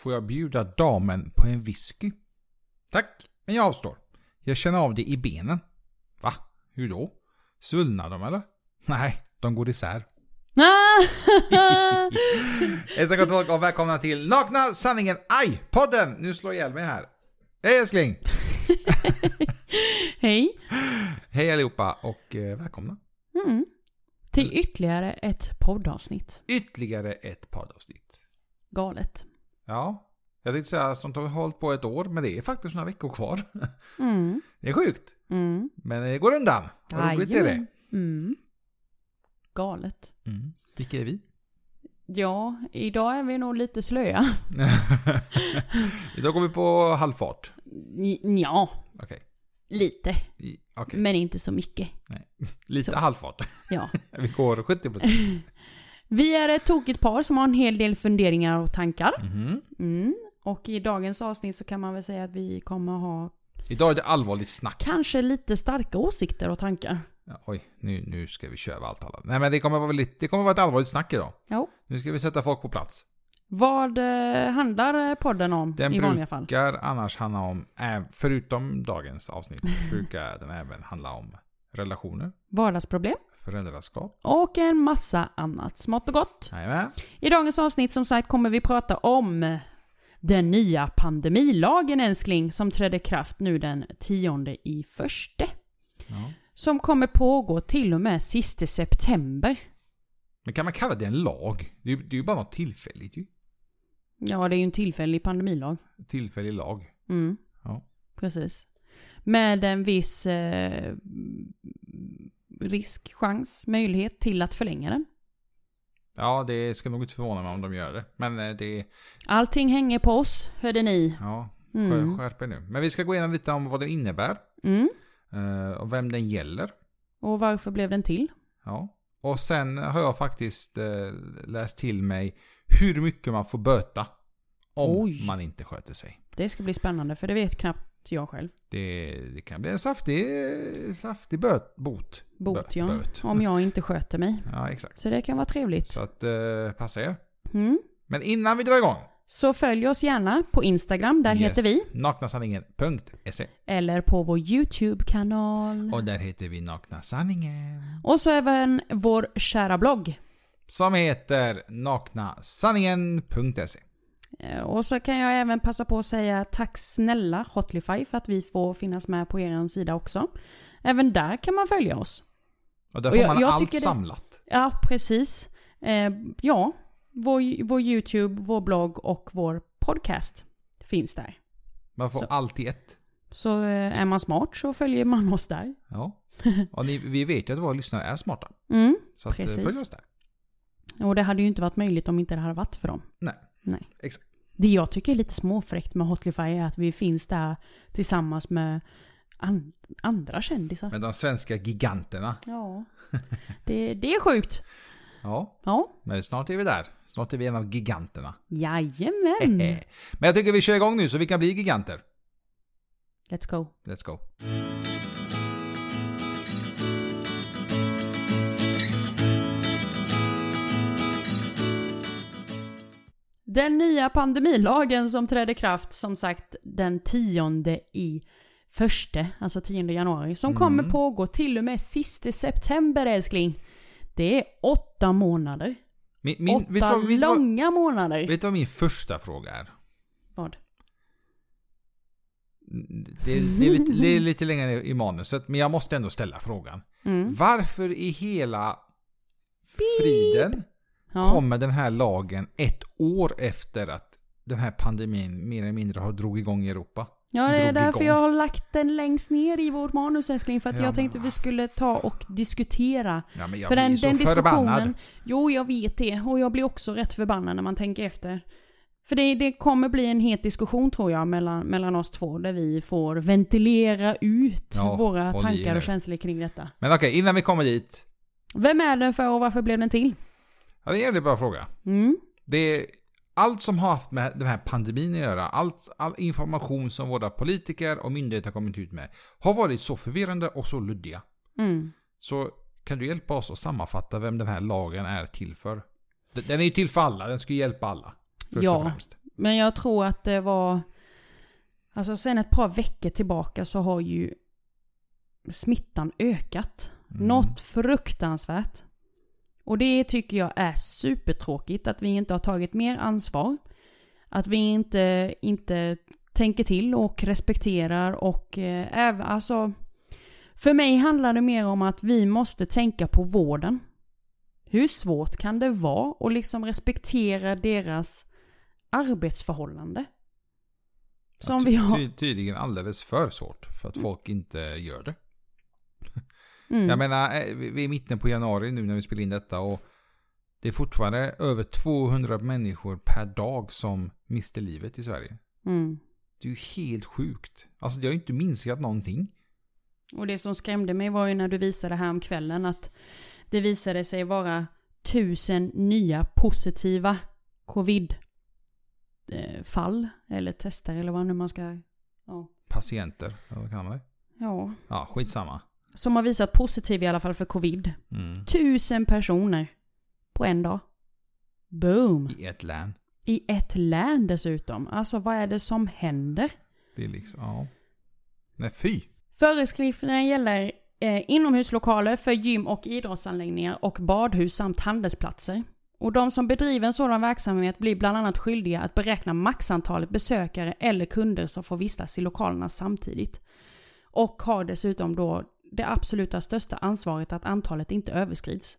Får jag bjuda damen på en whisky? Tack, men jag avstår. Jag känner av det i benen. Va? Hur då? Svullnar de eller? Nej, de går isär. Hejsan gott folk och välkomna till Nakna Sanningen Aj-podden! Nu slår jag ihjäl mig här. Hej älskling! Hej. Hej allihopa och eh, välkomna. Mm. Till ytterligare ett poddavsnitt. Ytterligare ett poddavsnitt. Galet. Ja, jag tänkte säga att de har hållit på ett år, men det är faktiskt några veckor kvar. Mm. Det är sjukt, Mm. men det går undan. Vad roligt är det. Mm. Galet. Mm. Vilka är vi? Ja, idag är vi nog lite slöa. Idag går vi på halvfart. Ja, Okej. lite. I- Okej, Men inte så mycket. lite så. halvfart. Ja. Vi går 70%. Vi är ett tokigt par som har en hel del funderingar och tankar. Mhm. Mm. Och i dagens avsnitt så kan man väl säga att vi kommer ha Idag är det allvarligt snack. kanske lite starka åsikter och tankar. Ja, oj, nu, nu ska vi köra allt alla. Nej men det kommer, vara lite, det kommer vara ett allvarligt snack idag. Jo. Nu ska vi sätta folk på plats. Vad eh, handlar podden om Den i vanliga fall? brukar annars handla om, äh, förutom dagens avsnitt, brukar den även handla om relationer, Vardagsproblem föräldraskap. och en massa annat smått och gott. Jajamän. I dagens avsnitt som sagt kommer vi prata om den nya pandemilagen älskling som trädde kraft nu den 10 i förste. Ja. Som kommer pågå till och med sista september. Men kan man kalla det en lag? Det är, ju- det är ju bara något tillfälligt ju. Ja, det är ju en tillfällig pandemilag. Tillfällig lag. Mm. Ja. Precis. Med en viss eh, risk, chans, möjlighet till att förlänga den. Ja, det ska nog inte förvåna mig om de gör det. Men eh, det, Allting hänger på oss, hörde ni. ja, Mm. skär- skärp er nu. Men vi ska gå igenom lite om vad den innebär. Mm. eh, Och vem den gäller. Och varför blev den till? Ja. Och sen har jag faktiskt eh, läst till mig hur mycket man får böta. Om Oj. man inte sköter sig. Det ska bli spännande, för det vet knappt jag själv. Det, det kan bli en saftig, saftig böt, bot. Bot, Bö- ja. böt. Om jag inte sköter mig. Ja, exakt. Så det kan vara trevligt. Så att eh, passa er. Mm. Men innan vi drar igång. Så följ oss gärna på Instagram, där Yes. heter vi. Naknasanningen.se Eller på vår YouTube-kanal. Och där heter vi Nakna Sanningen. Och så även vår kära blogg. Som heter naknasanningen.se. Eh, Och så kan jag även passa på att säga tack snälla Hotlify för att vi får finnas med på er sida också. Även där kan man följa oss. Och där Och får jag- man jag allt det- samlat. Ja, precis. Eh, ja, vår, vår YouTube, vår blogg och vår podcast finns där. Man får Så. allt i ett. Så eh, är man smart så följer man oss där. Ja. Och ni, vi vet ju att våra lyssnare är smarta. Mm. Så att, eh, Precis. följ oss där. Och det hade ju inte varit möjligt om inte det hade varit för dem. Nej. Nej. Exakt. Det jag tycker är lite småfräckt med Hotlify är att vi finns där tillsammans med an- andra kändisar. Men de svenska giganterna. Ja. Det, det är sjukt. Ja, Ja. men snart är vi där. Snart är vi en av giganterna. Jajamän. Men jag tycker vi kör igång nu så vi kan bli giganter. Let's go. Let's go. Den nya pandemilagen som trädde kraft som sagt den 10 i förste, alltså 10 januari, som Mm. kommer pågå till och med sista september älskling. Det är åtta månader. Min, min, vet, åtta vad, vet, du vad, långa månader. vet du vad min första fråga är? Vad? Det är, det, är lite, det är lite längre i manuset, men jag måste ändå ställa frågan. Mm. Varför i hela friden Ja. kommer den här lagen ett år efter att den här pandemin mer eller mindre har drog igång i Europa? Ja, det är därför igång. jag har lagt den längst ner i vårt manus älskling. För att Ja, jag tänkte men- vi skulle ta och diskutera. Ja, men jag för blir den, så den förbannad. diskussionen. Jo, jag vet det. Och jag blir också rätt förbannad när man tänker efter. För det, det kommer bli en het diskussion tror jag mellan, mellan oss två. Där vi får ventilera ut Ja, våra tankar och känslor kring detta. Men okej, innan vi kommer dit. Vem är den för och varför blev den till? Ja, det är en jävligt bra fråga. Mm. Det är allt som har haft med den här pandemin att göra, allt, all information som våra politiker och myndigheter har kommit ut med, har varit så förvirrande och så luddiga. Mm. Så kan du hjälpa oss att sammanfatta vem den här lagen är till för? Den är ju till för alla, den ska ju hjälpa alla. Ja. Men jag tror att det var... Alltså sen ett par veckor tillbaka så har ju smittan ökat. Mm. Något fruktansvärt. Och det tycker jag är supertråkigt att vi inte har tagit mer ansvar. Att vi inte, inte tänker till och respekterar och eh, även, alltså... För mig handlar det mer om att vi måste tänka på vården. Hur svårt kan det vara att liksom respektera deras arbetsförhållande? Som Ja, ty- vi har. tydligen alldeles för svårt för att folk inte gör det. Mm. Jag menar, eh, vi är i mitten på januari nu när vi spelar in detta och det är fortfarande över 200 människor per dag som mister livet i Sverige. Mm. Det är ju helt sjukt. Alltså det har ju inte minskat någonting. Och det som skrämde mig var ju när du visade här om kvällen att det visade sig vara tusen nya positiva covid eh, fall eller tester eller vad nu man ska... Ja. Patienter, eller vad kallar man det? ja. Ja, skitsamma. Som har visat positiv i alla fall för covid. Mm. Tusen personer på en dag. Boom! I ett län. I ett län dessutom. Alltså vad är det som händer? Det är liksom, ja. Nej fy. Föreskrifterna gäller eh, inomhuslokaler för gym och idrottsanläggningar och badhus samt handelsplatser. Och de som bedriver en sådan verksamhet blir bland annat skyldiga att beräkna maxantalet besökare eller kunder som får vistas i lokalerna samtidigt. Och har dessutom då det absoluta största ansvaret att antalet inte överskrids.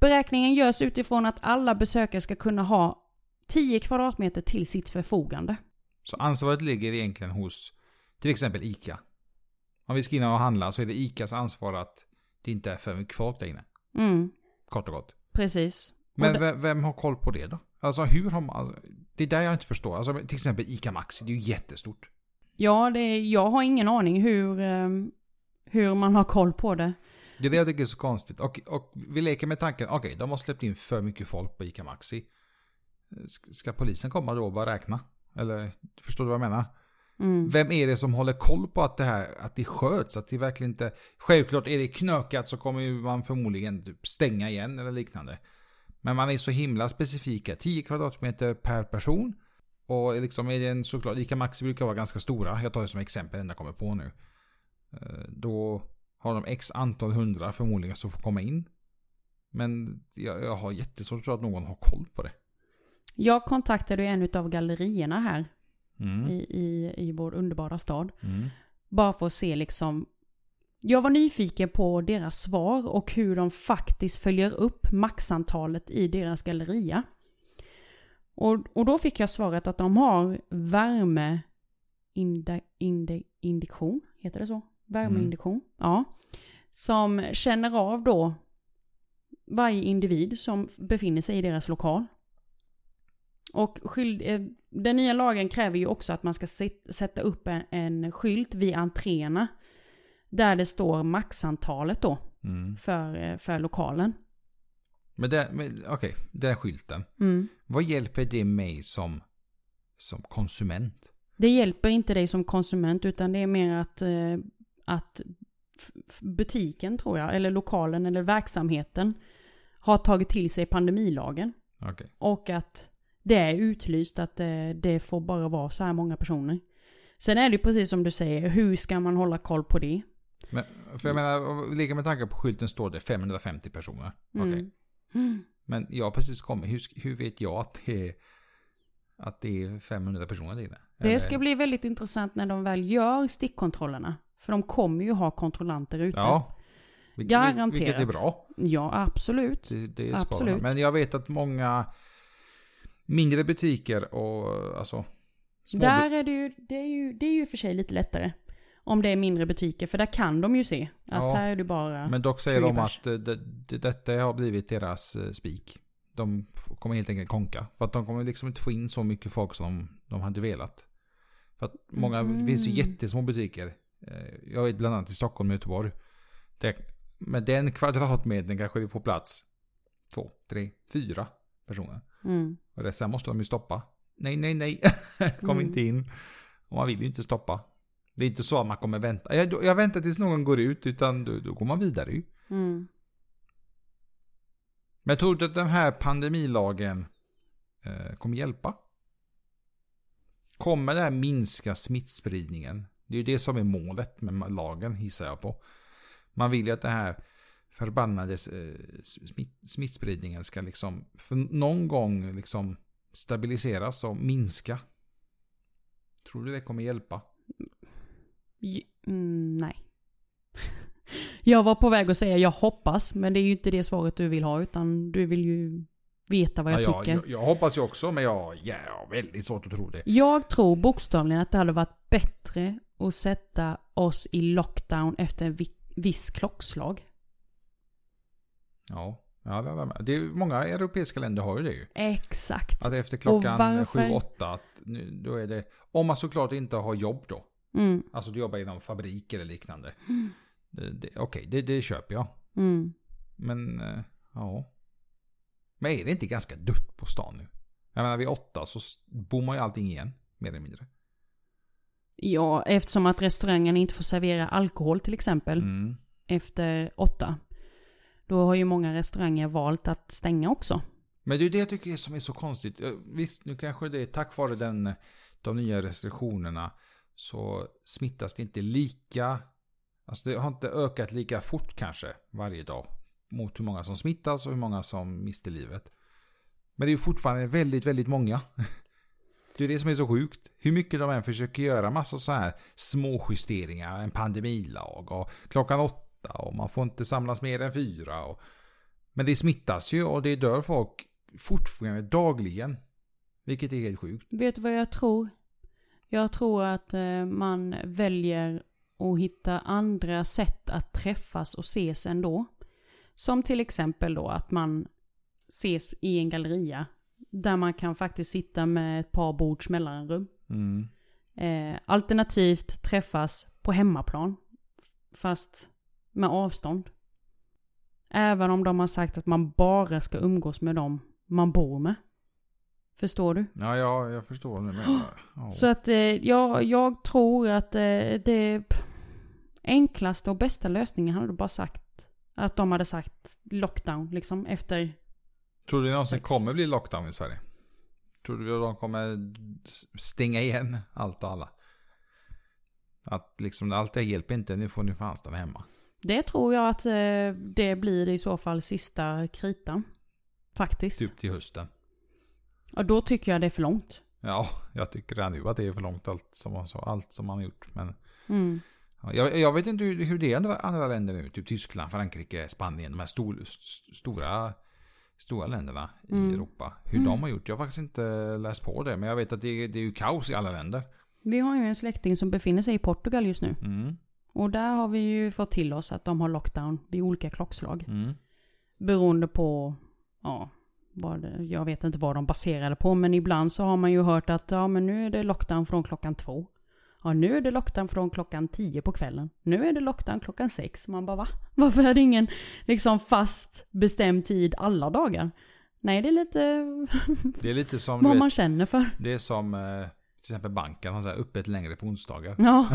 Beräkningen görs utifrån att alla besökare ska kunna ha 10 kvadratmeter till sitt förfogande. Så ansvaret ligger egentligen hos till exempel ICA. Om vi ska in och handla så är det ICAs ansvar att det inte är för mycket folk där inne. Mm, Kort och gott. precis. Men det- vem, vem har koll på det då? Alltså hur har man... Alltså, det är där jag inte förstår. Alltså till exempel ICA Maxi, det är ju jättestort. Ja, det, jag har ingen aning hur, ehm, hur man har koll på det. Det är det jag tycker är så konstigt. Och, och vi leker med tanken, okej, de har släppt in för mycket folk på ICA Maxi. Ska, polisen komma då och bara räkna? Eller, förstår du vad jag menar? Mm. Vem är det som håller koll på att det här, att det sköts? Att det verkligen inte... Självklart är det knökat så kommer man förmodligen typ stänga igen eller liknande. Men man är så himla specifika. 10 kvadratmeter per person. Och liksom är det en såklart, Ica Maxi brukar vara ganska stora. Jag tar det som exempel, enda jag kommer på nu. Eh, Då har de x antal hundra förmodligen som får komma in. Men jag, jag har jättesvårt att tro att någon har koll på det. Jag kontaktade ju en av gallerierna här Mm. i, i, i vår underbara stad. Mm. Bara för att se liksom... Jag var nyfiken på deras svar och hur de faktiskt följer upp maxantalet i deras galleria. Och, och då fick jag svaret att de har värmeindiktion, heter det så? Värmeindiktion, ja. Som känner av då varje individ som befinner sig i deras lokal. Och skyld, eh, den nya lagen kräver ju också att man ska sätta upp en, en skylt vid entréerna. Där det står maxantalet då Mm. för, eh, för lokalen. Men, det, men okej, den skylten. Mm. Vad hjälper det mig som, som konsument? Det hjälper inte dig som konsument utan det är mer att, eh, att butiken tror jag, eller lokalen eller verksamheten har tagit till sig pandemilagen. Okej. Och att det är utlyst att det, det får bara vara så här många personer. Sen är det precis som du säger, hur ska man hålla koll på det? Men, för jag menar, leker med tanke på skylten står det 550 personer. Mm. Mm. Men jag har precis kommit, hur, hur vet jag att det är, att det är 500 personer där inne? Det ska bli väldigt intressant när de väl gör stickkontrollerna. För de kommer ju ha kontrollanter ute. Ja. Vilket, Garanterat. Vilket är bra. Ja, absolut. Det, det Absolut. Men jag vet att många mindre butiker och alltså Där är det ju, det är ju, det är ju för sig lite lättare. Om det är mindre butiker, för där kan de ju se att Ja, här är det bara... Men dock säger 20 de att eh, det, det, detta har blivit deras eh, spik. De kommer helt enkelt konka. För att de kommer liksom inte få in så mycket folk som de hade velat. För att många, det finns ju Mhm. jättesmå butiker. Eh, Jag vet bland annat i Stockholm och Göteborg. Där, med den kvadratmetern kanske det får plats två, tre, fyra personer. Mm. Och det, sen måste de ju stoppa. Nej, nej, nej. Kom Mm. inte in. Och man vill ju inte stoppa. Det är inte så att man kommer vänta. Jag, jag väntar tills någon går ut, utan då, då går man vidare ju. Mm. Men tror du att den här pandemilagen eh, kommer hjälpa? Kommer det här minska smittspridningen? Det är ju det som är målet med lagen gissar jag på. Man vill ju att det här förbannade eh, smitt, smittspridningen ska liksom för någon gång liksom stabiliseras och minska. Tror du det kommer hjälpa? Mm, nej. Jag var på väg att säga jag hoppas, men det är ju inte det svaret du vill ha, utan du vill ju veta vad jag ja, tycker. Jag, jag, hoppas ju också, men jag ja, har väldigt svårt att tro det. Jag tror bokstavligen att det hade varit bättre att sätta oss i lockdown efter en viss klockslag. Ja, ja det är, många europeiska länder har ju det ju. Exakt. Att efter klockan 7-8, då är det, om man såklart inte har jobb då. Mm. Alltså du jobbar inom fabrik eller liknande. Mm. Okej, okay, det, det köper jag. Mm. Men, eh, ja. Men är det inte ganska dött på stan nu? Jag menar vid åtta så bommar ju allting igen, mer eller mindre. Ja, eftersom att restaurangen inte får servera alkohol till exempel. Mm. Efter åtta. Då har ju många restauranger valt att stänga också. Men det är det jag tycker som är så konstigt. Visst, nu kanske det är tack vare den, de nya restriktionerna så smittas det inte lika Alltså det har inte ökat lika fort kanske varje dag. Mot hur många som smittas och hur många som mister livet. Men det är fortfarande väldigt, väldigt många. Det är det som är så sjukt. Hur mycket de än försöker göra massa så här små justeringar. En pandemilag och klockan åtta och man får inte samlas mer än fyra. Och... Men det smittas ju och det dör folk fortfarande dagligen. Vilket är helt sjukt. Vet du vad jag tror? Jag tror att eh, man väljer att hitta andra sätt att träffas och ses ändå. Som till exempel då att man ses i en galleria. Där man kan faktiskt sitta med ett par bords mellanrum. Mm. Eh, alternativt träffas på hemmaplan. Fast med avstånd. Även om de har sagt att man bara ska umgås med dem man bor med. Förstår du? Ja, ja jag förstår. Nu, ja. Så att eh, jag, jag tror att eh, det enklaste och bästa lösningen hade du bara sagt att de hade sagt lockdown liksom efter Tror du det någonsin sex. kommer bli lockdown i Sverige? Tror du att de kommer stänga igen allt och alla? Att liksom allt det hjälper inte, nu får ni fan stanna hemma. Det tror jag att eh, det blir i så fall sista kritan. Faktiskt. Typ till hösten. Och då tycker jag det är för långt. Ja, jag tycker redan nu att det är för långt allt som, allt som man har gjort. Men mm. Jag, jag, vet inte hur, hur det är i andra, andra länder nu. Typ Tyskland, Frankrike, Spanien. De här stor, stora, stora länderna mm. i Europa. Hur mm. de har gjort. Jag har faktiskt inte läst på det. Men jag vet att det, det är ju kaos i alla länder. Vi har ju en släkting som befinner sig i Portugal just nu. Mm. Och där har vi ju fått till oss att de har lockdown vid olika klockslag. Mm. Beroende på, ja, det, jag vet inte vad de baserade på. Men ibland så har man ju hört att ja, men nu är det lockdown från klockan två. Ja, nu är det lockdown från klockan 10 på kvällen. Nu är det lockdown klockan 6. Man bara va? Varför är det ingen liksom fast bestämd tid alla dagar? Nej, det är lite... Det är lite som... vad vet, man känner för. Det är som eh, till exempel banken har öppet längre på onsdagar. Ja,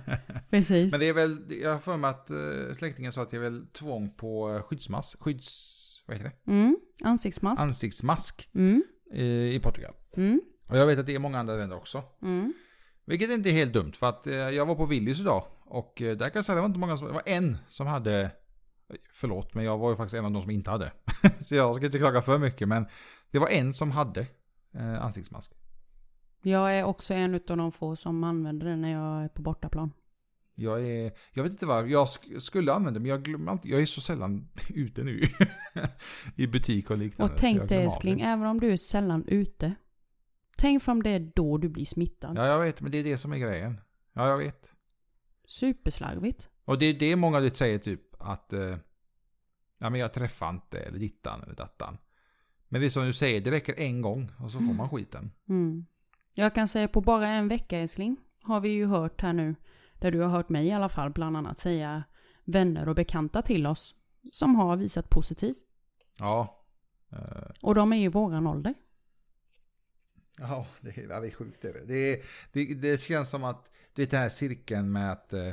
precis. Men det är väl, jag har för mig att eh, släktingen sa att det är väl tvång på eh, skyddsmask, skydds... Vad heter det? Mm, ansiktsmask. Ansiktsmask. Mm. I, I Portugal. Mm. Och jag vet att det är många andra länder också. Mm. Vilket inte är helt dumt för att eh, jag var på Willys idag. Och eh, där kan jag säga att det var inte många som, det var en som hade, förlåt men jag var ju faktiskt en av de som inte hade. så jag ska inte klaga för mycket men det var en som hade eh, ansiktsmask. Jag är också en av de få som använder det när jag är på bortaplan. Jag är, jag vet inte vad, jag skulle använda men jag glömmer alltid, jag är så sällan ute nu. I butik och liknande. Och tänk dig älskling, även om du är sällan ute Tänk om det är då du blir smittad. Ja, jag vet, men det är det som är grejen. Ja, jag vet. Superslarvigt. Och det är det många säger typ att eh, ja, men jag träffar inte eller dittan eller dattan. Men det är som du säger, det räcker en gång och så får man skiten. Mm. Jag kan säga på bara en vecka älskling har vi ju hört här nu, där du har hört mig i alla fall bland annat säga vänner och bekanta till oss som har visat positiv. Ja. Eh. Och de är ju våran ålder. Ja, det är, det är sjukt. Det, det, det, det känns som att det är den här cirkeln med att äh,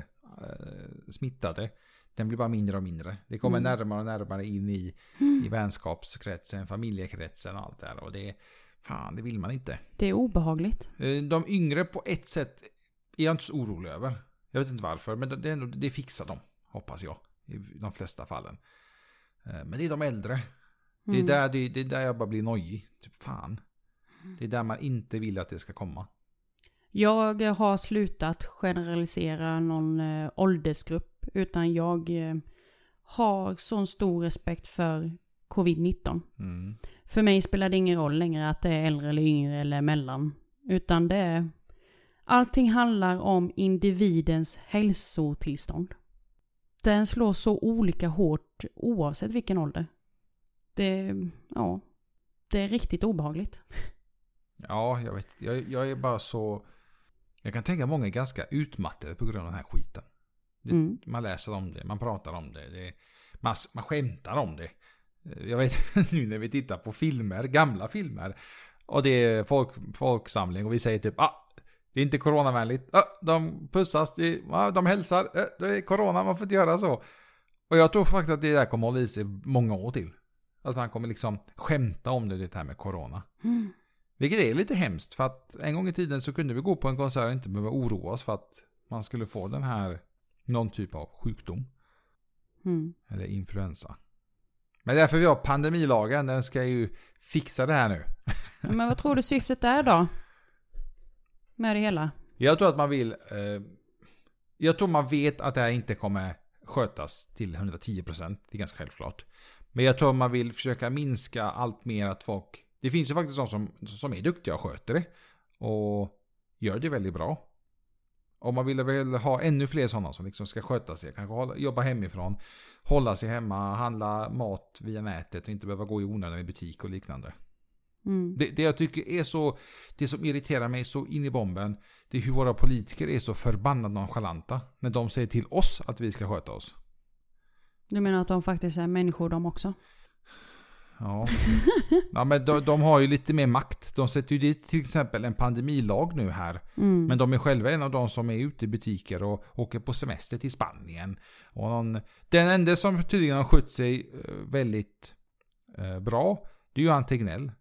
smittade, den blir bara mindre och mindre. Det kommer mm. närmare och närmare in i, mm. i vänskapskretsen, familjekretsen och allt det här. Och det, Fan, det vill man inte. Det är obehagligt. Eh, De yngre på ett sätt är jag inte så orolig över. Jag vet inte varför, men det, ändå, det fixar de, hoppas jag. I de flesta fallen. Eh, Men det är de äldre. Det, är Mm. där, det, det är där jag bara blir nojig. Typ fan. Det är där man inte vill att det ska komma. Jag har slutat generalisera någon eh, åldersgrupp. Utan jag eh, har sån stor respekt för covid-19. Mm. För mig spelar det ingen roll längre att det är äldre eller yngre eller mellan. Utan det är... Allting handlar om individens hälsotillstånd. Den slår så olika hårt oavsett vilken ålder. Det... Ja. Det är riktigt obehagligt. Ja, jag vet. Jag, jag är bara så... Jag kan tänka många är ganska utmattade på grund av den här skiten. Det, Mm. Man läser om det, man pratar om det. det man, man skämtar om det. Jag vet nu när vi tittar på filmer, gamla filmer. Och det är folk, folksamling och vi säger typ ah, det är inte coronavänligt. Ah, de pussas, det, ah, de hälsar. Eh, det är corona, man får inte göra så. Och jag tror faktiskt att det där kommer att hålla i sig många år till. Att man kommer liksom skämta om det, det här med corona. Mm. Vilket är lite hemskt för att en gång i tiden så kunde vi gå på en konsert och inte behöva oroa oss för att man skulle få den här, någon typ av sjukdom. Mm. Eller influensa. Men därför vi har pandemilagen, den ska ju fixa det här nu. Men vad tror du syftet är då? Med det hela? Jag tror att man vill, eh, jag tror man vet att det här inte kommer skötas till 110%, det är ganska självklart. Men jag tror man vill försöka minska allt mer att folk, det finns ju faktiskt de som, som är duktiga och sköter det. Och gör det väldigt bra. Och man vill väl ha ännu fler sådana som liksom ska sköta sig, kanske hålla, jobba hemifrån, hålla sig hemma, handla mat via nätet och inte behöva gå i onödan i butik och liknande. Mm. Det, det jag tycker är så, det som irriterar mig så in i bomben, det är hur våra politiker är så förbannat nonchalanta när de säger till oss att vi ska sköta oss. Du menar att de faktiskt är människor de också? Ja, ja men de, de har ju lite mer makt. De sätter ju dit till exempel en pandemilag nu här. Mm. Men de är själva en av de som är ute i butiker och åker på semester till Spanien. Och någon, den enda som tydligen har skött sig eh, väldigt eh, bra, det är ju han Tegnell.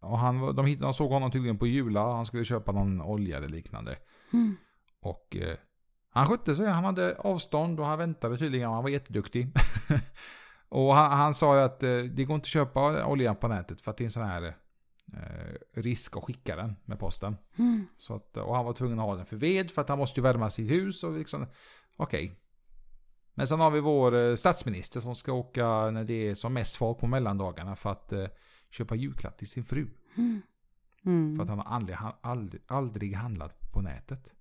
Och han, de, hittade, de såg honom tydligen på Jula, han skulle köpa någon olja eller liknande. Mm. Och eh, han skötte sig, han hade avstånd och han väntade tydligen, han var jätteduktig. och han, han sa ju att eh, det går inte att köpa oljan på nätet för att det är en sån här eh, risk att skicka den med posten. Mm. Så att, och han var tvungen att ha den för ved för att han måste ju värma sitt hus och liksom, okej. Men sen har vi vår eh, statsminister som ska åka när det är som mest folk på mellandagarna för att eh, köpa julklapp till sin fru. Mm. Mm. För att han har aldrig, han, aldrig, aldrig handlat på nätet.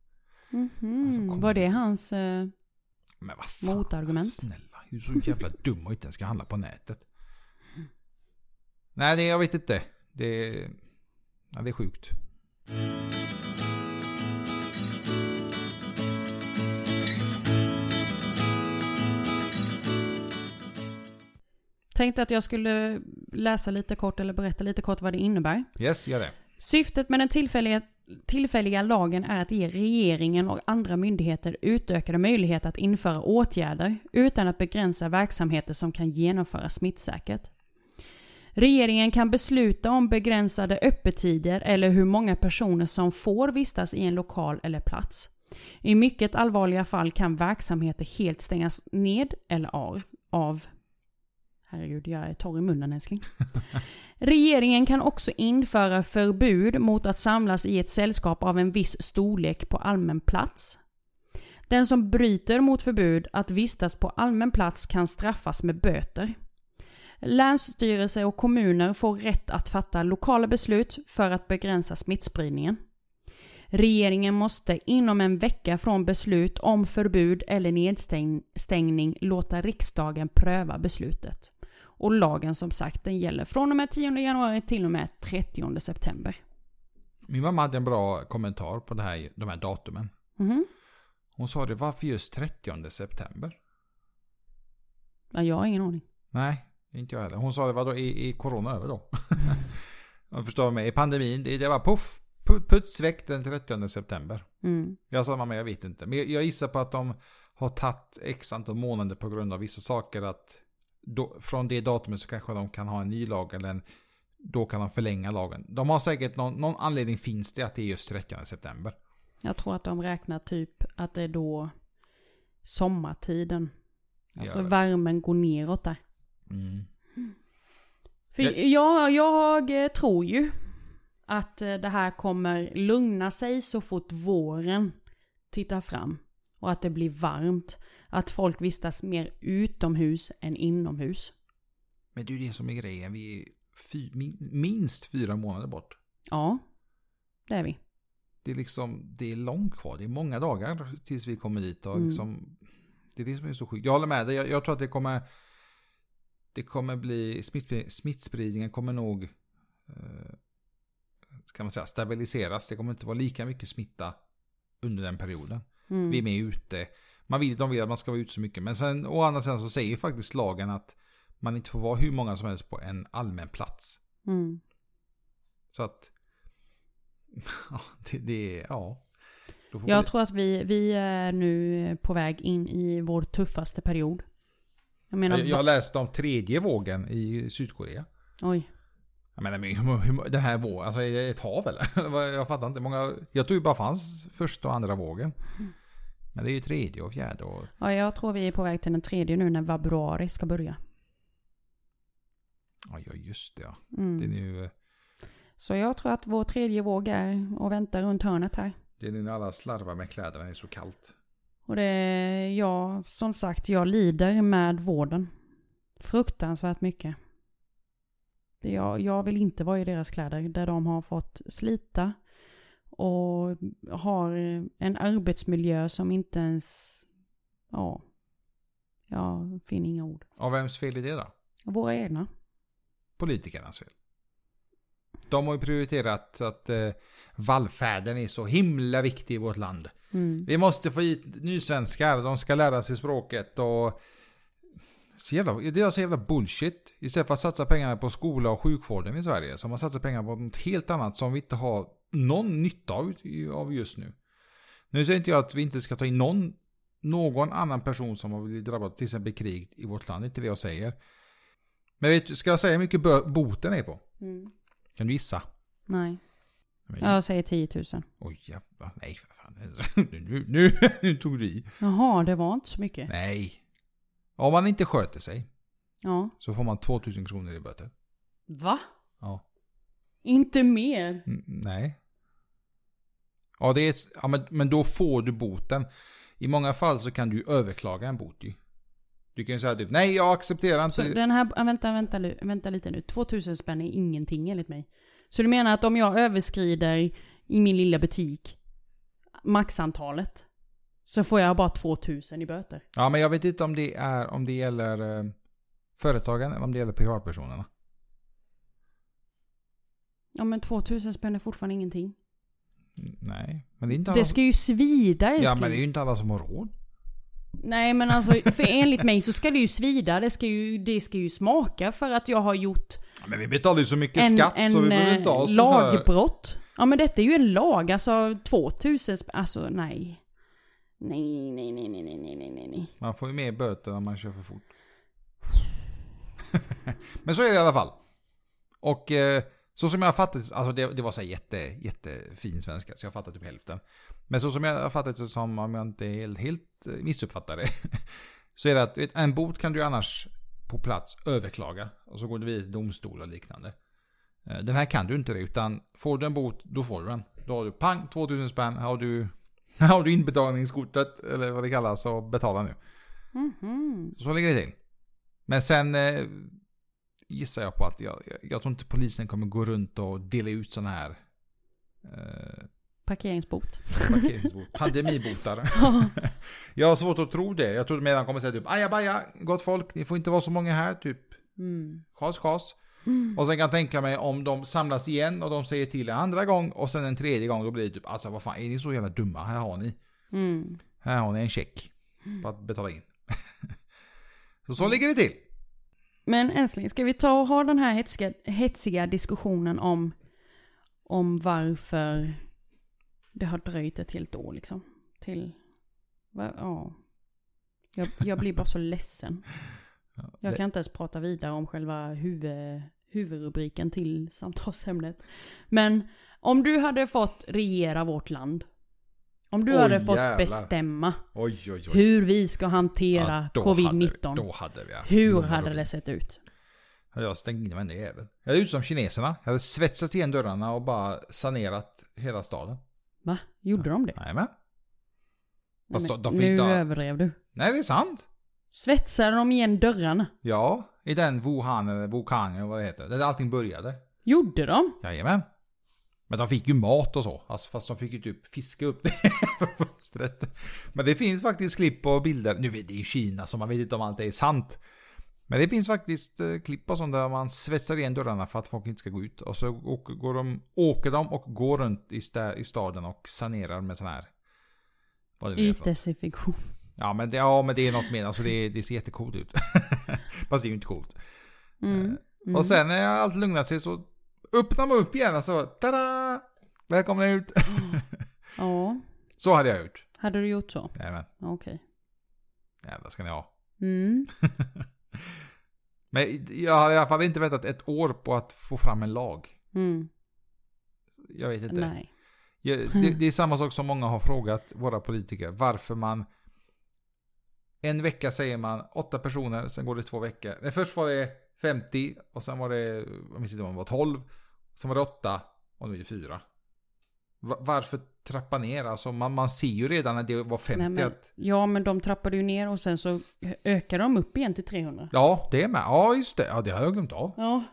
Mhm. Alltså, kom Var det hans... Eh, Men vad fan, Motargument. snälla. Du är så jävla dum och inte ens ska handla på nätet. Nej, det, jag vet inte. Det, ja, det är sjukt. tänkte att jag skulle läsa lite kort eller berätta lite kort vad det innebär. Yes, gör det. Syftet med den tillfälliga, tillfälliga lagen är att ge regeringen och andra myndigheter utökade möjligheter att införa åtgärder utan att begränsa verksamheter som kan genomföras smittsäkert. Regeringen kan besluta om begränsade öppettider eller hur många personer som får vistas i en lokal eller plats. I mycket allvarliga fall kan verksamheter helt stängas ned eller av. av. Herregud, jag är torr i munnen älskling. Regeringen kan också införa förbud mot att samlas i ett sällskap av en viss storlek på allmän plats. Den som bryter mot förbud att vistas på allmän plats kan straffas med böter. Länsstyrelser och kommuner får rätt att fatta lokala beslut för att begränsa smittspridningen. Regeringen måste inom en vecka från beslut om förbud eller nedstängning låta riksdagen pröva beslutet. Och lagen som sagt den gäller från och med 10 januari till och med 30 september. Min mamma hade en bra kommentar på det här, de här datumen. Mhm. Hon sa det, varför just 30 september? Ja, jag har ingen aning. Nej, inte jag heller. Hon sa det, vadå, är, är corona över då? Jag förstår mig, är pandemin, det, det var puff, pu- puts väck den 30 september. Mm. Jag sa mamma, jag vet inte. Men jag- jag gissar på att de har tagit x antal månader på grund av vissa saker. Att då, från det datumet så kanske de kan ha en ny lag eller en då kan de förlänga lagen. De har säkert någon, någon anledning finns det att det är just sträckan i september. Jag tror att de räknar typ att det är då sommartiden. Alltså det. värmen går neråt där. Mm. För Jag- jag, tror ju att eh, det här kommer lugna sig så fort våren tittar fram. Och att det blir varmt. Att folk vistas mer utomhus än inomhus. Men det är ju det som är grejen. Vi är fy, min, minst fyra månader bort. Ja, det är vi. Det är liksom, det är långt kvar. Det är många dagar tills vi kommer dit. Och Mm. liksom, det är det som är så sjukt. Jag håller med dig. Jag, jag tror att det kommer, det kommer bli, smitt, smittspridningen kommer nog, eh, ska man säga, stabiliseras. Det kommer inte vara lika mycket smitta under den perioden. Mm. Vi är med ute. Man vill, de vill att man ska vara ute så mycket. Men sen å andra sidan så säger faktiskt lagen att man inte får vara hur många som helst på en allmän plats. Mm. Så att... Ja, det, det. Ja. Jag vi- tror att vi, vi är nu på väg in i vår tuffaste period. Jag menar, jag, jag läste om tredje vågen i Sydkorea. oj. Jag menar, men hur, hur, den här vågen, alltså är det ett hav eller? Jag fattar inte. Många, jag tror ju bara fanns första och andra vågen. Men det är ju tredje och fjärde och... Ja, jag tror vi är på väg till den tredje nu när februari ska börja. Ja, ja, just det ja. Mm. Det är nu... Så jag tror att vår tredje våg är och väntar runt hörnet här. Det är nu när alla slarvar med kläderna, det är så kallt. Och det är jag, som sagt, jag lider med vården. Fruktansvärt mycket. Jag, jag vill inte vara i deras kläder där de har fått slita och har en arbetsmiljö som inte ens, ja, jag finner inga ord. Och vems fel är det då? Våra egna. Politikernas fel. De har ju prioriterat att eh, vallfärden är så himla viktig i vårt land. Mm. Vi måste få hit nysvenskar, de ska lära sig språket och... Så jävla, det är så jävla bullshit. Istället för att satsa pengarna på skola och sjukvården i Sverige så har man satsat pengarna på något helt annat som vi inte har någon nytta av av just nu. Nu säger inte jag att vi inte ska ta in någon, någon annan person som har blivit drabbad till exempel krig i vårt land, inte det jag säger. Men vet, du, ska jag säga hur mycket boten är på? Mm. Kan du gissa? Nej, Men- jag säger 10 000. Oj jävlar, nej för fan. Nu, nu, nu tog du i. Jaha, det var inte så mycket. Nej. Om man inte sköter sig Ja. så får man 2000 kronor i böter. Va? Ja. Inte mer? Mm, nej. Ja, det är, ja men, men då får du boten. I många fall så kan du överklaga en bot ju. Du kan ju säga typ, nej jag accepterar Så inte. den här, vänta, vänta, vänta lite nu. 2000 spänn är ingenting enligt mig. Så du menar att om jag överskrider i min lilla butik maxantalet så får jag bara 2000 i böter? Ja, men jag vet inte om det är, om det gäller eh, företagen eller om det gäller privatpersonerna. Ja men 2000 spänn är fortfarande ingenting. Nej, men det är inte alla Det ska ju svida älskling. Ja, men det är ju inte alla som har råd. Nej men alltså, för enligt mig så ska det ju svida. Det ska ju, det ska ju smaka för att jag har gjort Ja, men vi betalar ju så mycket en, skatt så vi en behöver eh, inte ha sån här... lagbrott. Ja men detta är ju en lag, alltså 2000 spänn, alltså nej. Nej, nej, nej, nej, nej, nej, nej, nej, nej. Man får ju mer böter när man kör för fort. Men så är det i alla fall. Och eh, så som jag har fattat, alltså det, det var så jätte, jättefin svenska, så jag fattat typ hälften. Men så som jag har fattat det som, om jag inte helt, helt eh, missuppfattar det, så är det att en bot kan du annars på plats överklaga. Och så går du vidare till domstol och liknande. Eh, Den här kan du inte det, utan får du en bot, då får du den. Då har du pang, 2000 spänn, har du, har du inbetalningskortet, eller vad det kallas, och betala nu. Mhm. Så ligger det till. Men sen eh, gissar jag på att jag, jag, tror inte polisen kommer gå runt och dela ut sådana här eh, Parkeringsbot. parkeringsbot, pandemibotar. jag har svårt att tro det. Jag tror de kommer säga typ ajabaja, gott folk, ni får inte vara så många här, typ Mm. chas chas. Och sen kan jag tänka mig om de samlas igen och de säger till en andra gång och sen en tredje gång då blir det typ alltså vad fan är ni så jävla dumma? Här har ni. Mm. Här har ni en check på att betala in. så så ligger det till. Men älskling, ska vi ta och ha den här hetsiga, hetsiga diskussionen om, om varför det har dröjt ett helt år liksom? Till, ja. Jag, jag blir bara så ledsen. Jag kan inte ens prata vidare om själva huvud, huvudrubriken till samtalsämnet. Men om du hade fått regera vårt land. Om du Oj, hade fått jävlar. bestämma Oj, oj, hur vi ska hantera Ja, då hade vi- covid-19. Då hade vi haft Hur hade ro. det sett ut? hade jag stängt in varenda jävel. Jag hade gjort som kineserna. Jag hade svetsat igen dörrarna och bara sanerat hela staden. Va? Gjorde de det? Jajamän. Nej, Fast men de- de nu då- överdrev du. Nej, det är sant. Svetsade de igen dörrarna? Ja, i den Wuhan eller Wuhan eller vad det heter. Där allting började. Gjorde de? Jajamän. Men de fick ju mat och så. Alltså, fast de fick ju typ fiska upp det från fönstret. Men det finns faktiskt klipp och bilder. Nu vet det är ju Kina så man vet inte om allt är sant. Men det finns faktiskt eh, klipp och sånt där man svetsar igen dörrarna för att folk inte ska gå ut. Och så går de, åker de och går runt i, stä, i staden och sanerar med sån här... Är? Ytdesinfektion. Ja men, det, ja men det är något mer. Alltså det, det ser jättecoolt ut. Fast det är ju inte coolt. Mm. Mm. Och sen när allt lugnat sig så öppnar man upp igen och så tada! Välkommen ut! Ja. Så hade jag gjort. Hade du gjort så? Jajamän. Okej. Jävlar ska ni ha. Mm. Men jag har i alla fall inte väntat ett år på att få fram en lag. Mm. Jag vet inte. Nej. Jag, det, det är samma sak som många har frågat våra politiker. Varför man... En vecka säger man åtta personer, sen går det två veckor. Nej, först var det 50 och sen var det, jag minns inte om det var 12. Sen var det 8 och nu är det 4. Va- Varför trappa ner? Alltså man, man ser ju redan när det var 50 Nej, men, att... ja, men de trappade ju ner och sen så ökade de upp igen till 300. Ja, det är med. Ja, just det. Ja, det har jag glömt av. Ja.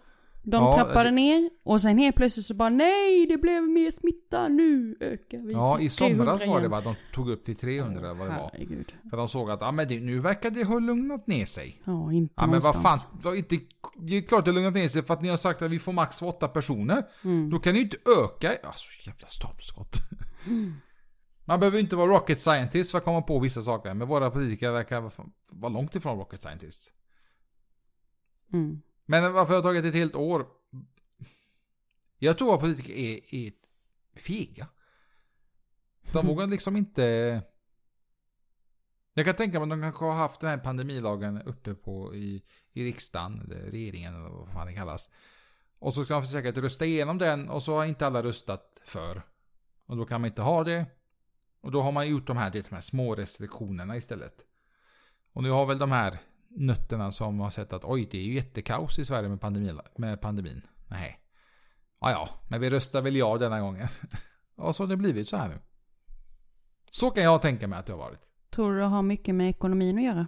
De Ja, trappade ner och sen helt plötsligt så bara nej, det blev mer smitta, nu ökar vi Ja, i somras 300 var det va? De tog upp till 300 eller vad det var. Herregud. För de såg att ah, men det, nu verkar det ha lugnat ner sig. Ja, inte Ja men vad fan, någonstans. det, har inte, det är klart det har lugnat ner sig för att ni har sagt att vi får max för åtta personer. Mm. Då kan ni ju inte öka, alltså jävla stolpskott. Man behöver inte vara rocket scientist för att komma på vissa saker, men våra politiker verkar vara långt ifrån rocket scientist. Mm. Men varför har det tagit ett helt år? Jag tror att politiker är, är fega. De vågar liksom inte... Jag kan tänka mig att de kanske har haft den här pandemilagen uppe på i, i riksdagen, eller regeringen eller vad fan det kallas. Och så ska de försöka att rösta igenom den och så har inte alla röstat för. Och då kan man inte ha det. Och då har man gjort de här, det, de här små restriktionerna istället. Och nu har väl de här nötterna som har sett att oj, det är ju jättekaos i Sverige med pandemin. Med pandemin. Nej. Ja, ja, men vi röstar väl ja denna gången. och så har det blivit så här nu. Så kan jag tänka mig att det har varit. Tror du det har mycket med ekonomin att göra?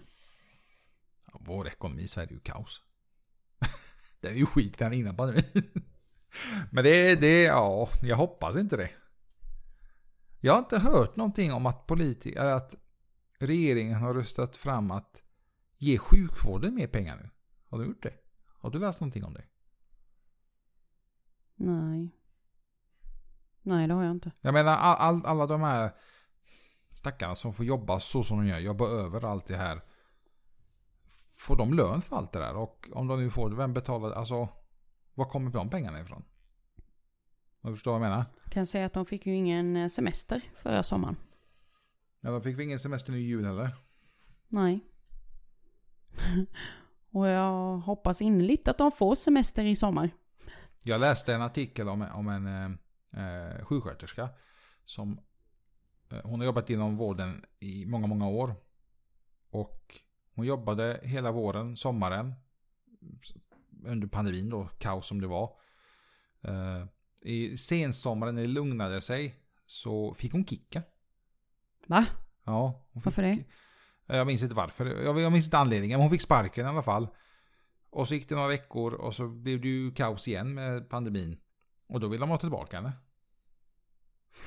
Ja, vår ekonomi i Sverige är ju kaos. det är ju skit den innan pandemin. men det, det, ja, jag hoppas inte det. Jag har inte hört någonting om att politiker, att regeringen har röstat fram att ge sjukvården mer pengar nu. Har du gjort det? Har du läst någonting om det? Nej. Nej, det har jag inte. Jag menar all, all, alla de här stackarna som får jobba så som de gör, jobba över allt det här. Får de lön för allt det där? Och om de nu får det, vem betalar? Alltså, var kommer de pengarna ifrån? Du förstår vad jag menar? Kan säga att de fick ju ingen eh, semester förra sommaren. Ja, de fick väl ingen semester nu i jul heller? Nej. och jag hoppas innerligt att de får semester i sommar. Jag läste en artikel om, om en eh, eh, sjuksköterska. Som, eh, hon har jobbat inom vården i många, många år. Och hon jobbade hela våren, sommaren. Under pandemin då, kaos som det var. Eh, I sensommaren när det lugnade sig så fick hon kicka. Va? Ja, hon fick, Varför det? Jag minns inte varför. Jag, minns inte anledningen. Men hon fick sparken i alla fall. Och så gick det några veckor och så blev det ju kaos igen med pandemin. Och då ville de ha tillbaka henne.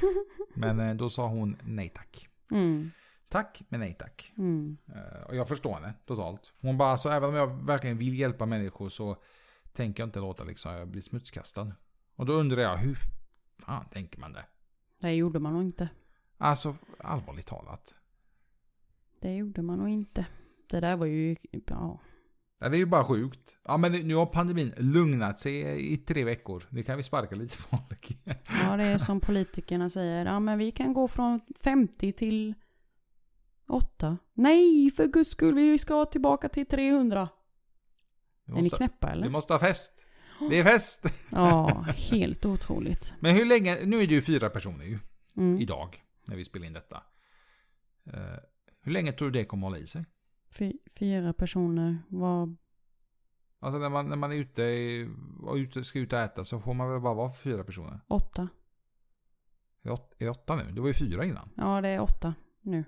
Men eh, då sa hon nej tack. Mm. Tack, men nej tack. Mm. Eh, Och jag förstår henne totalt. Hon bara, så även om jag verkligen vill hjälpa människor så tänker jag inte låta liksom jag bli smutskastad. Och då undrar jag, hur fan tänker man det? Det gjorde man nog inte. Alltså, allvarligt talat. Det gjorde man nog inte. Det där var ju, ja. Det är ju bara sjukt. Ja, men nu har pandemin lugnat sig i tre veckor. Nu kan vi sparka lite folk. Ja, det är som politikerna säger. Ja, men vi kan gå från 50 till 8. Nej, för guds skull, vi ska tillbaka till 300. Vi Är ni måste, knäppa vi eller? måste ha fest. Det är fest! Ja, helt otroligt. Men hur länge, nu är det ju fyra personer ju, Mm. idag, när vi spelar in detta. Hur länge tror du det kommer hålla i sig? Fy, fyra personer var... Alltså när man, när man är ute och ska ut och äta så får man väl bara vara fyra personer? Åtta. Är det åt- är det åtta nu? Det var ju fyra innan. Ja, det är åtta nu.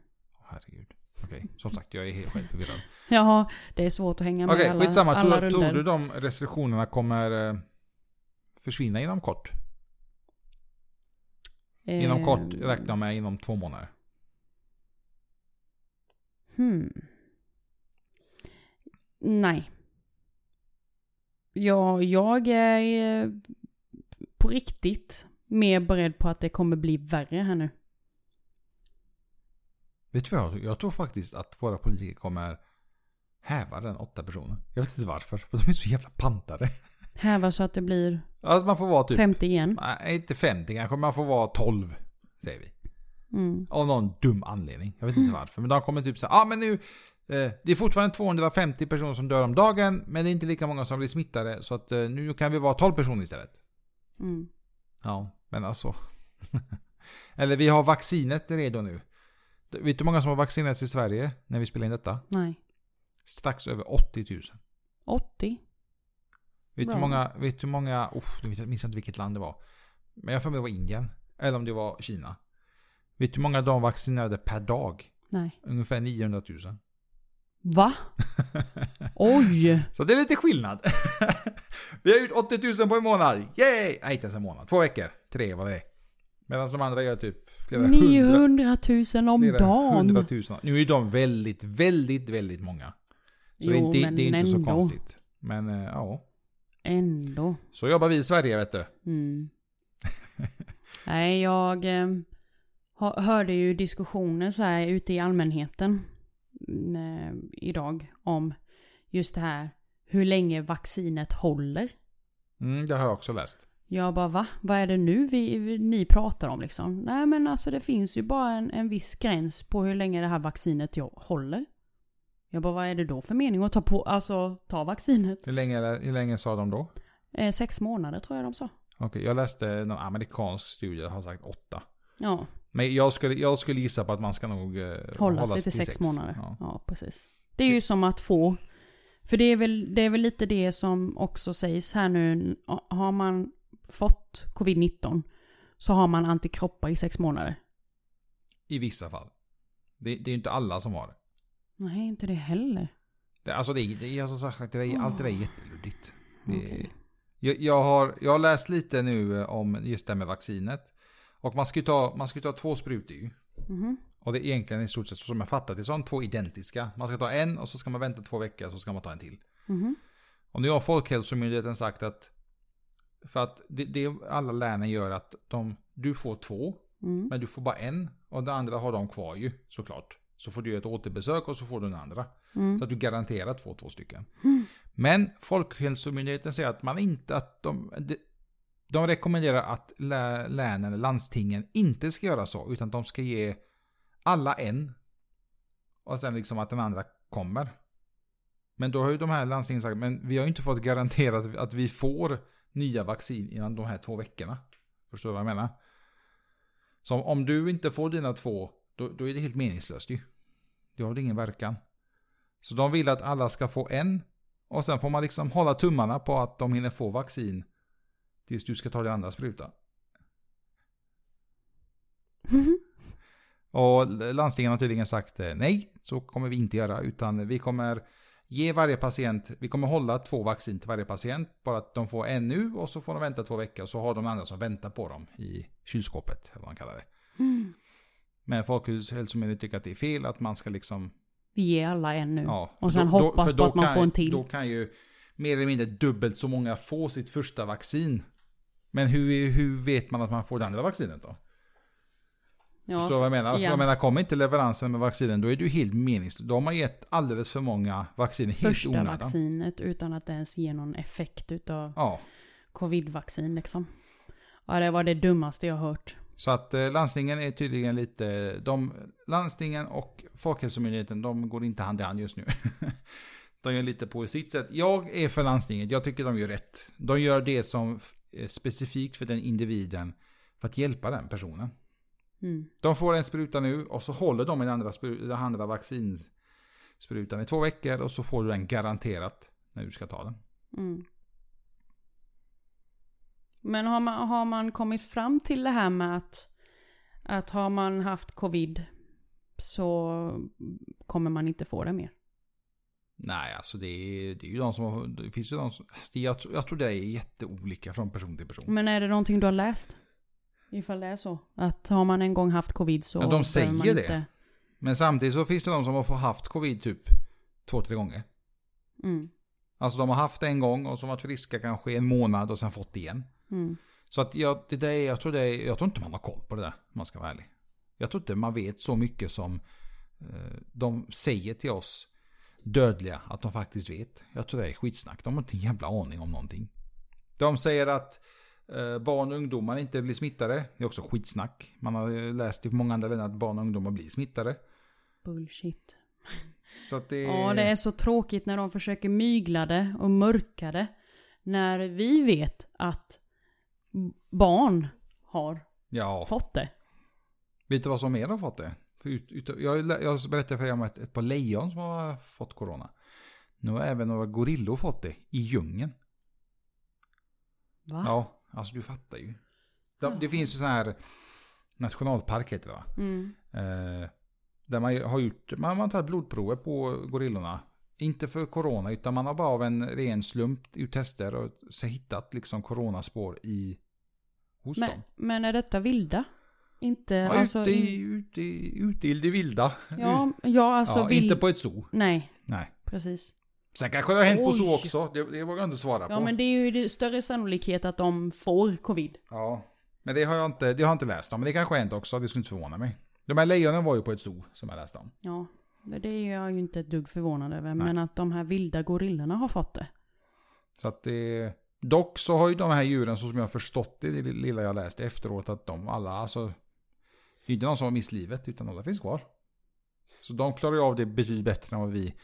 Herregud. Okej, som sagt jag är helt förvirrad. Jaha, det är svårt att hänga med Okej, alla, skitsamma. alla Tror, tror runder. du de restriktionerna kommer eh, försvinna inom kort? Inom Eh, kort räknar jag med inom två månader. Hmm. Nej. Ja, jag är eh, på riktigt mer beredd på att det kommer bli värre här nu. Vet du vad jag tror? Jag tror faktiskt att våra politiker kommer häva den åtta personer. Jag vet inte varför. För de är så jävla pantade. Häva så att det blir Att man får vara typ... 50 igen. Nej, inte 50 kanske. Man får vara 12. Säger vi. Mm. Av någon dum anledning. Jag vet inte varför. Men de kommer typ säga, ah, men nu. Eh, det är fortfarande 250 personer som dör om dagen. Men det är inte lika många som blir smittade. Så att eh, nu kan vi vara 12 personer istället. Mm. Ja, men alltså. Eller vi har vaccinet redo nu. Vet du hur många som har vaccinerats i Sverige när vi spelar in detta? Nej. Strax över 80 000. 80? Vet du hur många, vet hur många, oh, jag minns inte vilket land det var. Men jag får mig det var Indien. Eller om det var Kina. Vet du hur många de vaccinerade per dag? Nej. Ungefär 900 000. Va? Oj! Så det är lite skillnad. vi har gjort 80 000 på en månad. Yay! Nej, inte ens en månad. Två veckor. Tre vad det. Medan de andra gör typ flera hundra, 900 000 om flera dagen. hundratusen. Nu är de väldigt, väldigt, väldigt många. Så det är Jo, inte, men det är inte så ändå. konstigt. Men eh, ja, Ändå. så jobbar vi i Sverige vet du. Mm. Nej, jag eh, hörde ju diskussioner så här ute i allmänheten mm, eh, idag om just det här hur länge vaccinet håller. Mm, det har jag också läst. Jag bara va? Vad är det nu vi, ni pratar om liksom? Nej men alltså det finns ju bara en, en viss gräns på hur länge det här vaccinet håller. Jag bara vad är det då för mening att ta på, alltså ta vaccinet? Hur länge, hur länge sa de då? Eh, sex månader tror jag de sa. Okej, jag läste någon amerikansk studie har sagt åtta. Ja, Men jag skulle, jag skulle gissa på att man ska nog eh, hålla sig till sex, månader. Ja. precis. Det är ju som att få, för det är, väl, det är väl lite det som också sägs här nu, har man fått covid-19 så har man antikroppar i sex månader. I vissa fall. Det, det är ju inte alla som har det. Nej, inte det heller. det alltså det det är alltså sagt, det är, allt det där är jätteluddigt. Det, Okej. jag, jag, har, jag har läst lite nu om just det här med vaccinet. Och man ska ju ta, man ska ta två sprutor ju. Mhm. Och det är egentligen i stort sett så som jag fattat det, de två identiska. Man ska ta en och så ska man vänta två veckor och så ska man ta en till. Mhm. Och nu har Folkhälsomyndigheten sagt att för att det, det alla länen gör att de, du får två, Mm. men du får bara en. Och den andra har de kvar ju såklart. Så får du ett återbesök och så får du den andra. Mm. Så att du garanterat får två stycken. Mm. Men Folkhälsomyndigheten säger att man inte att de, de, rekommenderar att länen eller landstingen inte ska göra så. Utan de ska ge alla en. Och sen liksom att den andra kommer. Men då har ju de här landstingen sagt, men vi har ju inte fått garanterat att vi får nya vaccin innan de här två veckorna. Förstår du vad jag menar? Så om du inte får dina två, då, då är det helt meningslöst ju. Det har ingen verkan. Så de vill att alla ska få en. Och sen får man liksom hålla tummarna på att de hinner få vaccin. Tills du ska ta din andra spruta. Och landstingen har tydligen sagt eh, nej, så kommer vi inte göra. Utan vi kommer ge varje patient, vi kommer hålla två vaccin till varje patient. Bara att de får en nu och så får de vänta två veckor. Och så har de andra som väntar på dem i kylskåpet. Eller vad man kallar det. Mm. Men Folkhälsomyndigheten tycker att det är fel att man ska liksom Vi ger alla en nu. Ja, Och sen då- hoppas för på då att man kan- får en till. Då kan ju mer eller mindre dubbelt så många få sitt första vaccin. Men hur, hur vet man att man får det andra vaccinet då? Ja, Förstår du vad jag menar? ja. Jag menar, kommer inte leveransen med vaccinen, då är det ju helt meningslöst. Då har man gett alldeles för många vacciner helt första onödan. vaccinet utan att det ens ger någon effekt utav Ja, covid-vaccin liksom. Ja, det var det dummaste jag hört. så att eh, landstingen är tydligen lite, de, landstingen och Folkhälsomyndigheten, de går inte hand i hand just nu. De gör lite på sitt sätt. Jag är för landstinget, jag tycker de gör rätt. De gör det som specifikt för den individen för att hjälpa den personen. Mm. De får en spruta nu och så håller de den andra, den andra vaccinsprutan i två veckor och så får du den garanterat när du ska ta den. Mm. Men har man, har man kommit fram till det här med att, att har man haft covid så kommer man inte få det mer? Nej, alltså det är, det är ju de som det finns ju de som, det- jag, jag tror det är jätteolika från person till person. Men är det någonting du har läst? Ifall det är så. Att har man en gång haft covid så Ja, de säger man det. inte... Men samtidigt så finns det de som har haft covid typ två, tre gånger. Mm. Alltså de har haft det en gång och så varit friska kanske en månad och sen fått det igen. Mm. Så att jag, det där, är- jag, tror det är, jag tror inte man har koll på det där, om man ska vara ärlig. Jag tror inte man vet så mycket som eh, de säger till oss dödliga att de faktiskt vet. Jag tror det är skitsnack. De har inte en jävla aning om någonting. De säger att eh, barn och ungdomar inte blir smittade. Det är också skitsnack. Man har läst i många andra länder att barn och ungdomar blir smittade. Bullshit. Så det, Ja, det är så tråkigt när de försöker mygla det och mörka det. När vi vet att barn har Ja, fått det. vet du vad som mer har fått det? För ut, ut, jag, jag berättade för er om ett, ett par lejon som har fått corona. Nu har även några gorillor fått det i djungeln. Va? Ja, alltså du fattar ju. Det, Ja. det finns ju sån här nationalpark heter det va? Mm. Eh, där man har gjort, man har tagit blodprover på gorillorna. Inte för corona utan man har bara av en ren slump gjort tester och så hittat liksom coronaspår i hos Men, dem. men är detta vilda? Inte Ja, alltså... ute, i, ute, ute i det vilda. Ja, ja alltså ja, vild... Inte på ett zoo. Nej, Nej. precis. Sen kanske det har hänt på Oj. zoo också. Det, det vågar jag inte svara på. Ja, men det är ju det större sannolikhet att de får covid. Ja, men det har jag inte, det har jag inte läst om. Men det kanske har hänt också. Det skulle inte förvåna mig. De här lejonen var ju på ett zoo som jag läste om. Ja, det det är jag ju inte ett dugg förvånad över. Men att de här vilda gorillorna har fått det. Så att det... Dock så har ju de här djuren, så som jag har förstått det, det lilla jag läste efteråt, att de alla, alltså... Det är inte någon som har mist livet, utan alla finns kvar. Så de klarar ju av det betydligt bättre än vad vi,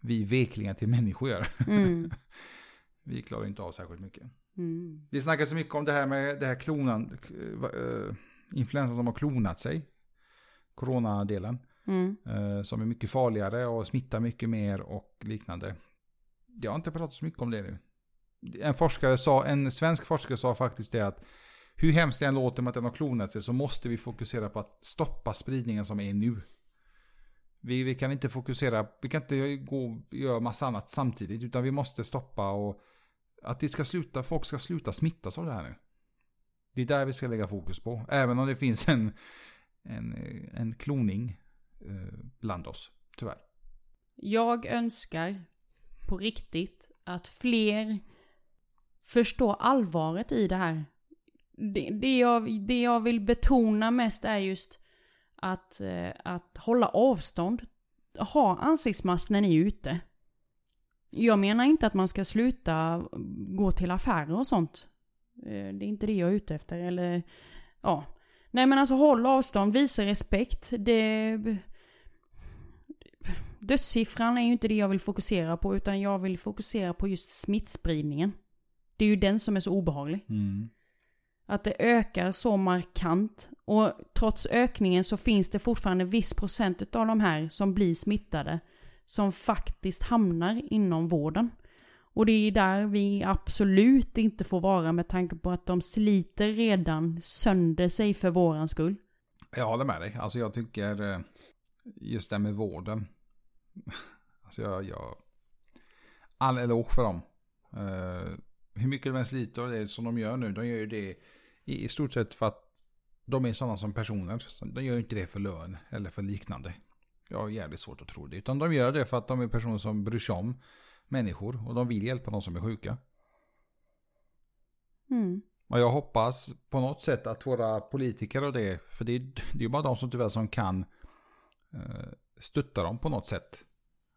vi veklingar till människor gör. Mm. Vi klarar inte av särskilt mycket. Mm. Det snackas så mycket om det här med det här klonan, äh, influensan som har klonat sig. Coronadelen. Mm. eh, som är mycket farligare och smittar mycket mer och liknande. Jag har inte pratat så mycket om det nu. En forskare sa, en svensk forskare sa faktiskt det att hur hemskt det än låter med att den har klonat sig så måste vi fokusera på att stoppa spridningen som är nu. Vi, vi kan inte fokusera, vi kan inte gå och göra massa annat samtidigt utan vi måste stoppa och att det ska sluta, folk ska sluta smittas av det här nu. Det är där vi ska lägga fokus på. Även om det finns en, en, en kloning eh, bland oss, tyvärr. Jag önskar på riktigt att fler förstår allvaret i det här. Det, det, jag, det jag vill betona mest är just att, eh, att hålla avstånd. Ha ansiktsmask när ni är ute. Jag menar inte att man ska sluta gå till affärer och sånt. Eh, det är inte det jag är ute efter. Eller, ja. Nej men alltså håll avstånd, visa respekt. Det... Dödssiffran är ju inte det jag vill fokusera på utan jag vill fokusera på just smittspridningen. Det är ju den som är så obehaglig. Mm. Att det ökar så markant. Och trots ökningen så finns det fortfarande viss procent av de här som blir smittade. Som faktiskt hamnar inom vården. Och det är där vi absolut inte får vara med tanke på att de sliter redan sönder sig för våran skull. Jag håller med dig. Alltså jag tycker eh, just det här med vården. Alltså jag, jag all eloge för dem. Eh, hur mycket de än sliter det som de gör nu. De gör ju det i, i stort sett för att de är sådana som personer. De gör ju inte det för lön eller för liknande. Jag har jävligt svårt att tro det. Utan de gör det för att de är personer som bryr sig om människor. Och de vill hjälpa de som är sjuka. Mm. Och jag hoppas på något sätt att våra politiker och det, för det är, det är ju bara de som tyvärr som kan eh, stötta dem på något sätt.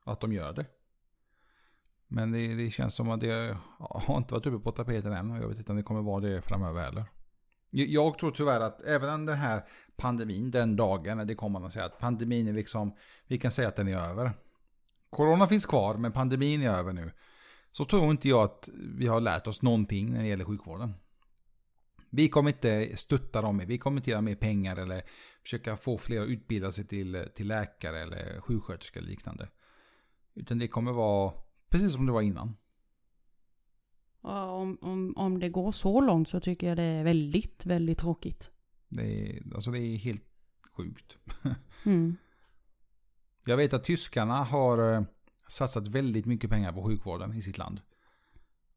Att de gör det. Men det, det känns som att det har inte varit uppe på tapeten än och jag vet inte om det kommer vara det framöver heller. Jag- tror tyvärr att även den här pandemin, den dagen när det kommer att säga att pandemin är liksom, vi kan säga att den är över. corona finns kvar, men pandemin är över nu. Så tror inte jag att vi har lärt oss någonting när det gäller sjukvården. Vi kommer inte stötta dem, vi kommer inte ge mer pengar eller försöka få fler att utbilda sig till, till läkare eller sjuksköterska eller liknande. Utan det kommer vara precis som det var innan. Ja, om, om, om det går så långt så tycker jag det är väldigt, väldigt tråkigt. Det är, alltså det är helt sjukt. Mm. Jag vet att tyskarna har eh, satsat väldigt mycket pengar på sjukvården i sitt land.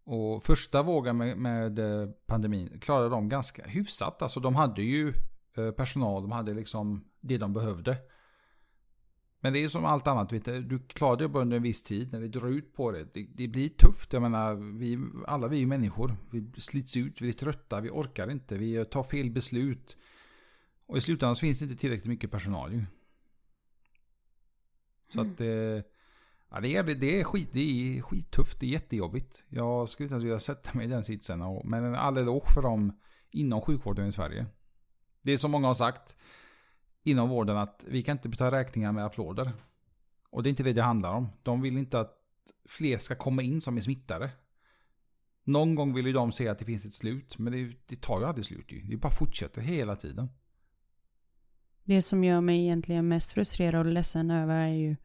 Och första vågen med, med eh, pandemin klarade de ganska hyfsat. Alltså de hade ju eh, personal, de hade liksom det de behövde. Men det är som allt annat, vet du, du klarar det bara under en viss tid. När det drar ut på det, det, det blir tufft. Jag menar, vi, alla vi är ju människor. Vi slits ut, vi är trötta, vi orkar inte, vi tar fel beslut. Och i slutändan så finns det inte tillräckligt mycket personal ju. Så att eh, ja, det, är, det, är skit, det är skittufft, det är jättejobbigt. Jag skulle inte ens vilja sätta mig i den sitsen. Och, men all eloge för dem inom sjukvården i Sverige. Det är som många har sagt inom vården att vi kan inte betala räkningar med applåder. Och det är inte det det handlar om. De vill inte att fler ska komma in som är smittade. Någon gång vill ju de se att det finns ett slut, men det, det tar ju aldrig slut ju. Det bara fortsätter hela tiden. Det som gör mig egentligen mest frustrerad och ledsen över är ju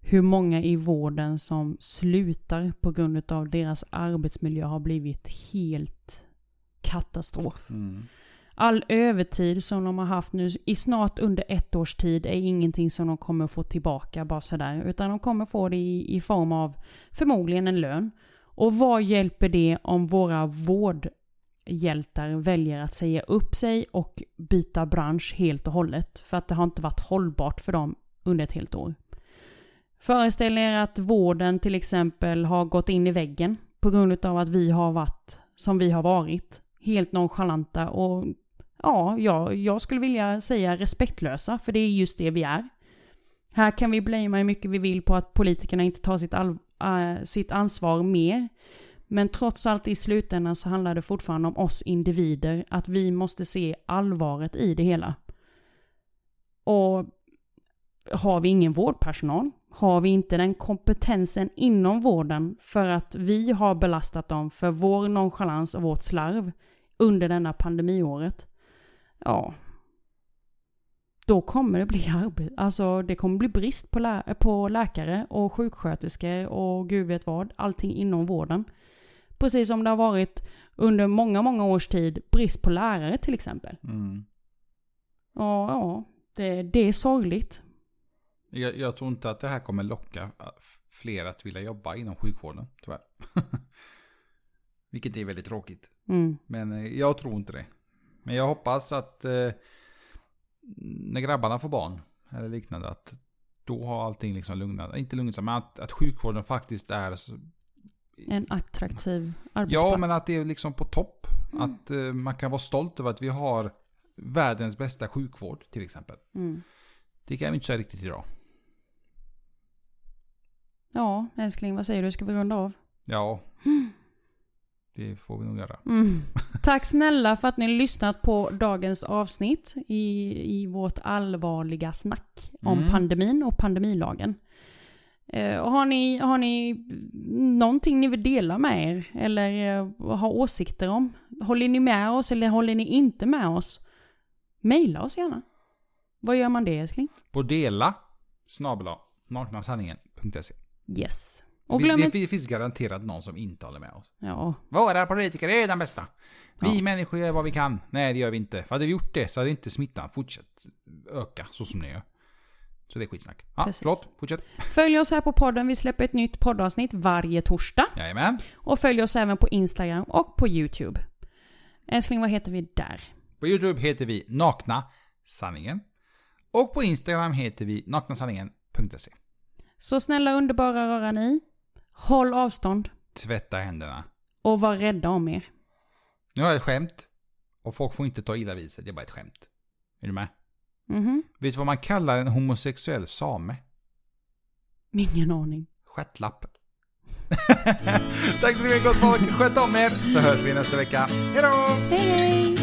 hur många i vården som slutar på grund av deras arbetsmiljö har blivit helt katastrof. Mm. All övertid som de har haft nu i snart under ett års tid är ingenting som de kommer få tillbaka bara sådär. Utan de kommer få det i, i form av förmodligen en lön. Och vad hjälper det om våra vårdhjältar väljer att säga upp sig och byta bransch helt och hållet? För att det har inte varit hållbart för dem under ett helt år. Föreställ er att vården till exempel har gått in i väggen på grund av att vi har varit som vi har varit. Helt nonchalanta och ja, jag, jag skulle vilja säga respektlösa, för det är just det vi är. Här kan vi blamea hur mycket vi vill på att politikerna inte tar sitt, all, äh, sitt ansvar mer. Men trots allt i slutändan så handlar det fortfarande om oss individer, att vi måste se allvaret i det hela. Och har vi ingen vårdpersonal, har vi inte den kompetensen inom vården för att vi har belastat dem för vår nonchalans och vårt slarv under denna pandemiåret, ja, då kommer det bli arbete. Alltså det kommer bli brist på, lä på läkare och sjuksköterskor och gud vet vad. Allting inom vården. Precis som det har varit under många, många års tid brist på lärare till exempel. Mm. Och ja, det, det är sorgligt. Jag, jag, tror inte att det här kommer locka äh, fler att vilja jobba inom sjukvården, tyvärr. Vilket är väldigt tråkigt. Mm. Men eh, jag tror inte det. Men jag hoppas att eh, när grabbarna får barn eller liknande att då har allting liksom lugnat. Inte lugnat sig, men att, att sjukvården faktiskt är så, en attraktiv arbetsplats. Ja, men att det är liksom på topp. Mm. Att eh, man kan vara stolt över att vi har världens bästa sjukvård till exempel. Mm. Det kan vi inte säga riktigt idag. Ja, älskling, vad säger du? Ska vi runda av? Ja. Det får vi nog göra. Mm. Tack snälla för att ni har lyssnat på dagens avsnitt i, i vårt allvarliga snack om Mm. pandemin och pandemilagen. Eh, har, ni, har ni någonting ni vill dela med er eller eh, har åsikter om? Håller ni med oss eller håller ni inte med oss? Maila oss gärna. Vad gör man det älskling? På dela snabel-a naknasanningen.se. Yes. Och Det, glöm det, det finns garanterat någon som inte håller med oss. Ja, Våra politiker är de bästa. Vi Ja. människor gör vad vi kan. Nej, det gör vi inte. För hade vi gjort det så hade inte smittan fortsatt öka så som den gör. Så det är skitsnack. Ja, Precis. förlåt. Fortsätt. Följ oss här på podden. Vi släpper ett nytt poddavsnitt varje torsdag. Jajamän. Och följ oss även på Instagram och på YouTube. Älskling, vad heter vi där? På YouTube heter vi Nakna Sanningen. Och på Instagram heter vi naknasanningen.se. Så snälla underbara röra ni. Håll avstånd Tvätta händerna. och var rädda om er. Nu har jag ett skämt. Och folk får inte ta illa vid sig. Det är bara ett skämt. Är du med? Mhm. Vet du vad man kallar en homosexuell same? Ingen aning. Stjärtlapp. Tack så mycket gott folk. Sköt om er. Så hörs vi nästa vecka. Hej då! Hej hej!